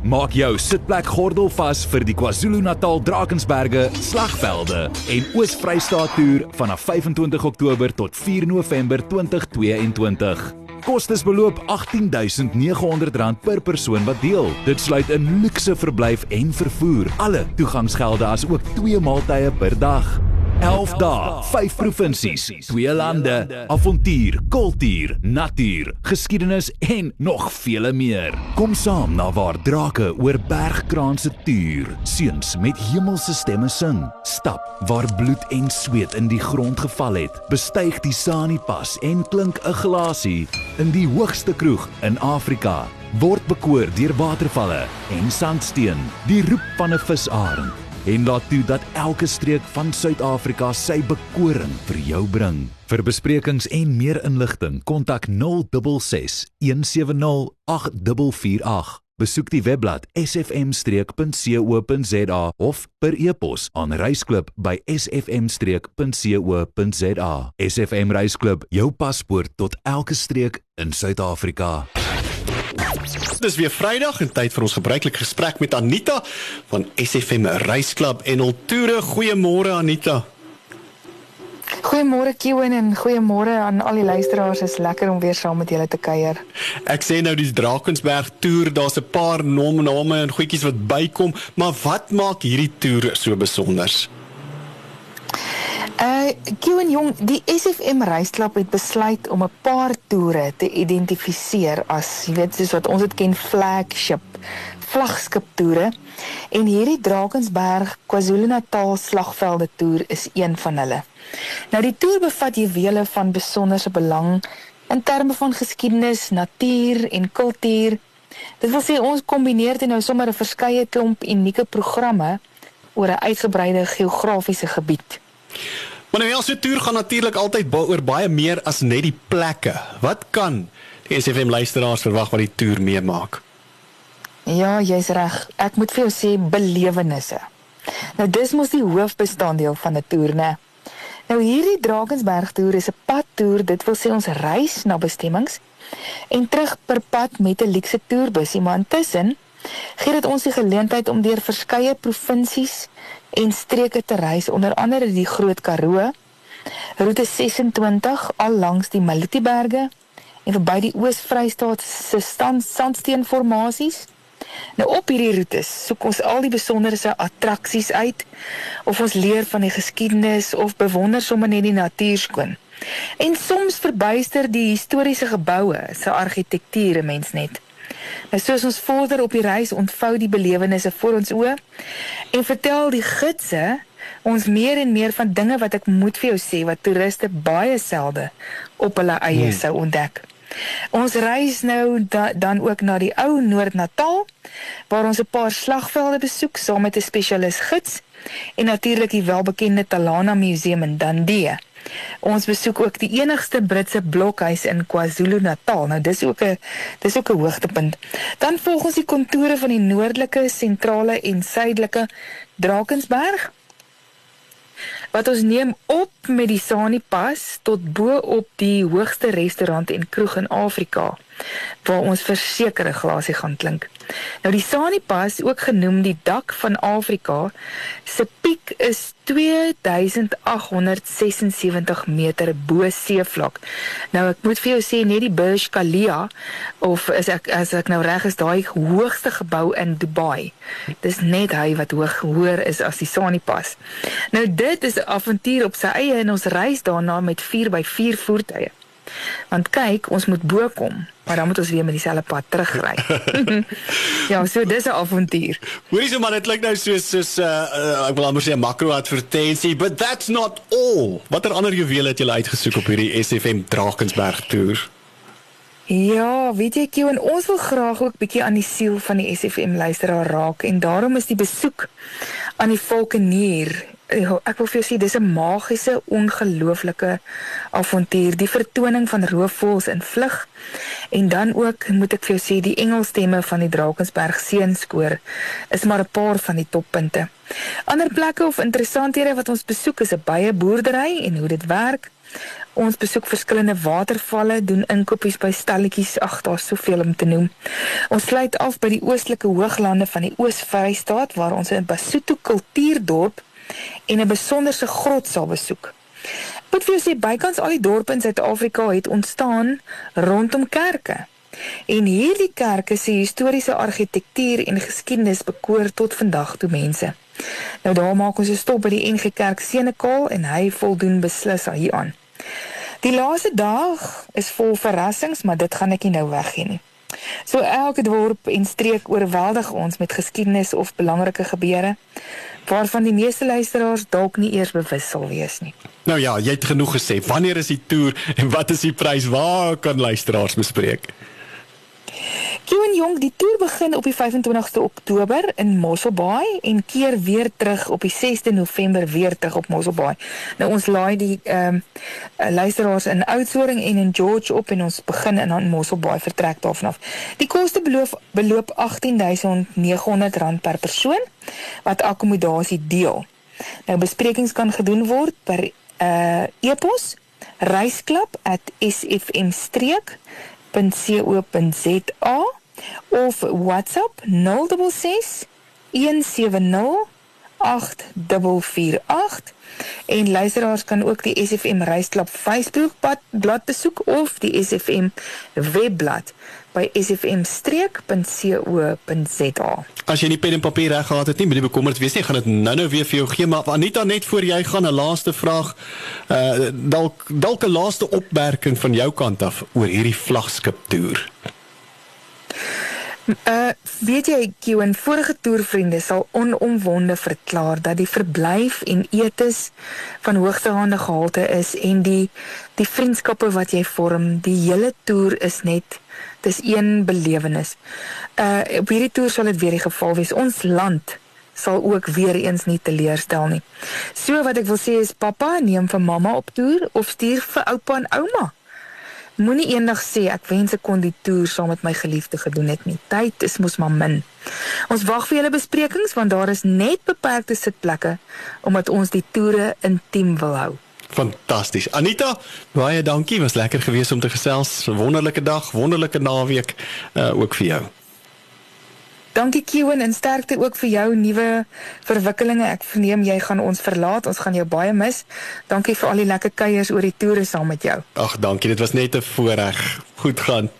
Maak jou sitplek gordel vas vir die KwaZulu-Natal Drakensberge, Slagvelde en Oos-Vrystaat toer vanaf 25 Oktober tot 4 November 2022. Kostes beloop R18900 per persoon wat deel. Dit sluit in luukse verblyf en vervoer. Alle toegangsgelde as ook twee maaltye per dag. 11 dae, 5 provinsies, 2 lande, avontuur, kultuur, natuur, geskiedenis en nog vele meer. Kom saam na waar drake oor bergkraanse tuur, seuns met hemelse stemme sing, stap waar bloed en sweet in die grond geval het, bestyg die Sani pas en klink 'n glasie in die hoogste kroeg in Afrika. Word bekoor deur watervalle en sandsteen, die roep van 'n visarend en laat toe dat elke streek van Suid-Afrika sy bekoring vir jou bring. Vir besprekings en meer inligting, kontak 066 170 8448. Besoek die webblad sfm-streek.co.za of per e-pos aan reisklub@sfm-streek.co.za. SFM Reisklub, jou paspoort tot elke streek in Suid-Afrika. Dis weer Vrydag en tyd vir ons gebruikelike gesprek met Anita van SFM Reisklub en Ulture. Goeiemôre Anita. Goeiemôre Kiwen en goeiemôre aan al die luisteraars. Is lekker om weer saam met julle te kuier. Ek sê nou dis Drakensberg toer, daar's 'n paar name name en goedjies wat bykom, maar wat maak hierdie toer so besonder? Kiwen Jong, die SFM reisklub het besluit om 'n paar toere te identifiseer as, jy weet, soos wat ons dit ken, flagship, vlaggenskap toere. En hierdie Drakensberg KwaZulu-Natal slagvelde toer is een van hulle. Nou die toer bevat juwele van besonderse belang in terme van geskiedenis, natuur en kultuur. Dit wil sê ons kombineer dit nou sommer 'n verskeie klomp unieke programme oor 'n uitgebreide geografiese gebied. Maar nou ja, so 'n toer gaan natuurlik altyd oor baie meer as net die plekke. Wat kan die SFM luisteraars verwag wat die toer meemaak? Ja, jy's reg. Ek moet vir jou sê belewennisse. Nou dis mos die hoofbestanddeel van 'n toer, né? Nou hierdie Drakensberg toer is 'n padtoer. Dit wil sê ons reis na bestemmings en terug per pad met 'n luukse toerbusie, maar intussen gee dit ons die geleentheid om deur verskeie provinsies en streke te reis, onder andere die Groot Karoo, roete 26 al langs die Malutiberge en verby die Oos-Vrystaat se sandsteenformasies. Nou op hierdie roetes soek ons al die besonderse attraksies uit of ons leer van die geskiedenis of bewonder sommer net die natuur skoon. En soms verbuister die historiese geboue se argitektuur 'n mens net. Nou soos ons vorder op die reis ontvou die belewennisse voor ons oë en vertel die gidse ons meer en meer van dinge wat ek moet vir jou sê wat toeriste baie selde op hulle eie hmm. sou ontdek. Ons reis nou da, dan ook na die ou Noord-Natal waar ons 'n paar slagvelde besoek saam met 'n spesialis gids en natuurlik die welbekende Talana Museum in Dundee. Ons besoek ook die enigste Britse blokhuis in KwaZulu-Natal. Nou dis ook 'n dis ook 'n hoogtepunt. Dan volg ons die kontore van die noordelike, sentrale en suidelike Drakensberg wat ons neem op met die Sani pas tot bo op die hoogste restaurant en kroeg in Afrika waar ons verseker 'n glasie gaan klink. Nou die Sani Pas, ook genoem die dak van Afrika, se piek is 2876 meter bo seevlak. Nou ek moet vir jou sê net die Burj Khalifa of as ek as ek nou reg is, daai hoogste gebou in Dubai. Dis net hy wat hoog hoër is as die Sani Pas. Nou dit is 'n avontuur op sy eie en ons reis daarna met 4x4 voertuie. Want kyk, ons moet bo kom, maar dan moet ons weer met dieselfde pad terugry. ja, so dis 'n avontuur. Hoorie so man, dit klink nou soos soos uh, uh ek wil amper sê 'n makro advertensie, but that's not all. Watter ander juwele het jy uitgesoek op hierdie SFM Drakensberg toer? Ja, weet jy Kieu en ons wil graag ook bietjie aan die siel van die SFM luisteraar raak en daarom is die besoek aan die Valkenier Ja, ek wil vir jou sê dis 'n magiese, ongelooflike avontuur, die vertoning van roofvoëls in vlug en dan ook moet ek vir jou sê die engelstemme van die Drakensberg seunskoor is maar 'n paar van die toppunte. Ander plekke of interessanthede wat ons besoek is 'n baie boerdery en hoe dit werk. Ons besoek verskillende watervalle, doen inkopies by stalletjies, ag daar's soveel om te noem. Ons sluit af by die oostelike hooglande van die Oos-Vrystaat waar ons 'n Basotho kultuurdorp en 'n besonderse grot sal besoek. Wat vir sê bykans al die dorpe in Suid-Afrika het ontstaan rondom kerke. En hierdie kerke se historiese argitektuur en geskiedenis bekoor tot vandag toe mense. Nou daar maak ons 'n stop by die NG Kerk Senekal en hy voldoen beslis hieraan. Die laaste dag is vol verrassings, maar dit gaan ek nie nou weggee nie. So elke dorp en streek oorweldig ons met geskiedenis of belangrike gebeure waarvan die meeste luisteraars dalk nie eers bewus sal wees nie. Nou ja, jy het genoeg gesê. Wanneer is die toer en wat is die prys? Waar kan luisteraars bespreek? Kieuwen Jong, die toer begin op die 25ste Oktober in Mosselbaai en keer weer terug op die 6de November weer terug op Mosselbaai. Nou ons laai die ehm um, luisteraars in Oudtshoorn en in George op en ons begin in aan Mosselbaai vertrek daarvan af. Die koste beloop beloop R18900 per persoon wat akkommodasie deel. Nou besprekings kan gedoen word per uh e-pos reisklub@sfmstreek www.co.za of WhatsApp 066 170 8448 en luisteraars kan ook die SFM Reisklub Facebook blad besoek of die SFM webblad by sfmstreek.co.za. As jy nie pen en papier reg gehad het nie, moenie bekommerd wees nie, gaan dit nou-nou weer vir jou gee, maar Anita net voor jy gaan 'n laaste vraag, uh dalk dalk 'n laaste opmerking van jou kant af oor hierdie vlaggenskap toer. Uh weet jy Kieuwen vorige toervriende sal onomwonde verklaar dat die verblyf en etes van hoogstaande gehalte is en die die vriendskappe wat jy vorm, die hele toer is net dis een belewenis. Uh op hierdie toer sal dit weer die geval wees. Ons land sal ook weer eens nie teleurstel nie. So wat ek wil sê is pappa neem vir mamma op toer of stuur vir oupa en ouma. Moenie eendag sê ek wens ek kon die toer saam met my geliefde gedoen het nie. Tyd is mos maar min. Ons wag vir julle besprekings want daar is net beperkte sitplekke omdat ons die toere intiem wil hou. Fantasties. Anita, baie dankie. Was lekker geweest om te gesels. Wonderlike dag, wonderlike naweek uh ook vir jou. Dankie Kieuwen en sterkte ook vir jou nuwe verwikkelinge. Ek verneem jy gaan ons verlaat. Ons gaan jou baie mis. Dankie vir al die lekker kuiers oor die toere saam met jou. Ag, dankie. Dit was net 'n voorreg. Goed gaan.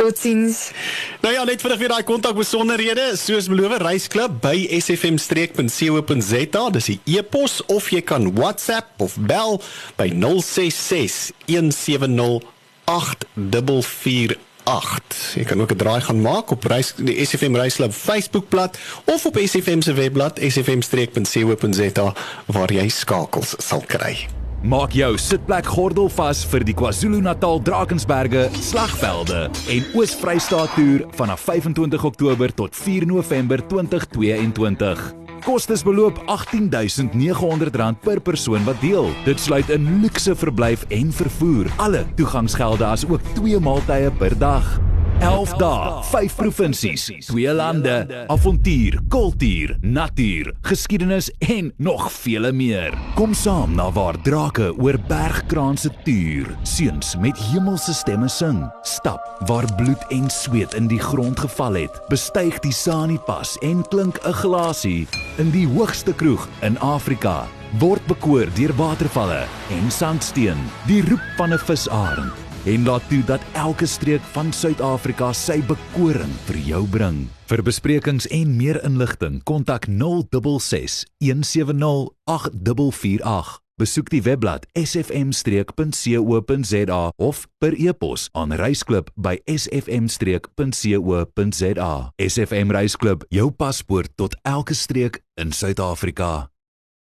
Totsiens. Nou ja, net vinnig weer daai kontak besonderhede, soos beloof, reisklub by sfm-streek.co.za, dis die e-pos of jy kan WhatsApp of bel by 066 170 8448. Jy kan ook 'n draai gaan maak op reis die SFM Reisklub Facebookblad of op SFM se webblad sfm-streek.co.za waar jy skakels sal kry. Maak jou sitplek gordel vas vir die KwaZulu-Natal Drakensberge, Slagvelde en Oos-Vrystaat toer vanaf 25 Oktober tot 4 November 2022. Kostes beloop R18900 per persoon wat deel. Dit sluit in luukse verblyf en vervoer. Alle toegangsgelde as ook twee maaltye per dag. 11 dae, 5 provinsies, 2 lande, avontuur, kultuur, natuur, geskiedenis en nog vele meer. Kom saam na waar drake oor bergkraanse tuur, seuns met hemelse stemme sing, stap waar bloed en sweet in die grond geval het, bestyg die Sani-pas en klink 'n glasie in die hoogste kroeg in Afrika. Word bekoor deur watervalle en sandsteen, die roep van 'n visarend en laat toe dat elke streek van Suid-Afrika sy bekoring vir jou bring. Vir besprekings en meer inligting, kontak 066 170 8448. Besoek die webblad sfm-streek.co.za of per e-pos aan reisklub@sfm-streek.co.za. SFM Reisklub, jou paspoort tot elke streek in Suid-Afrika.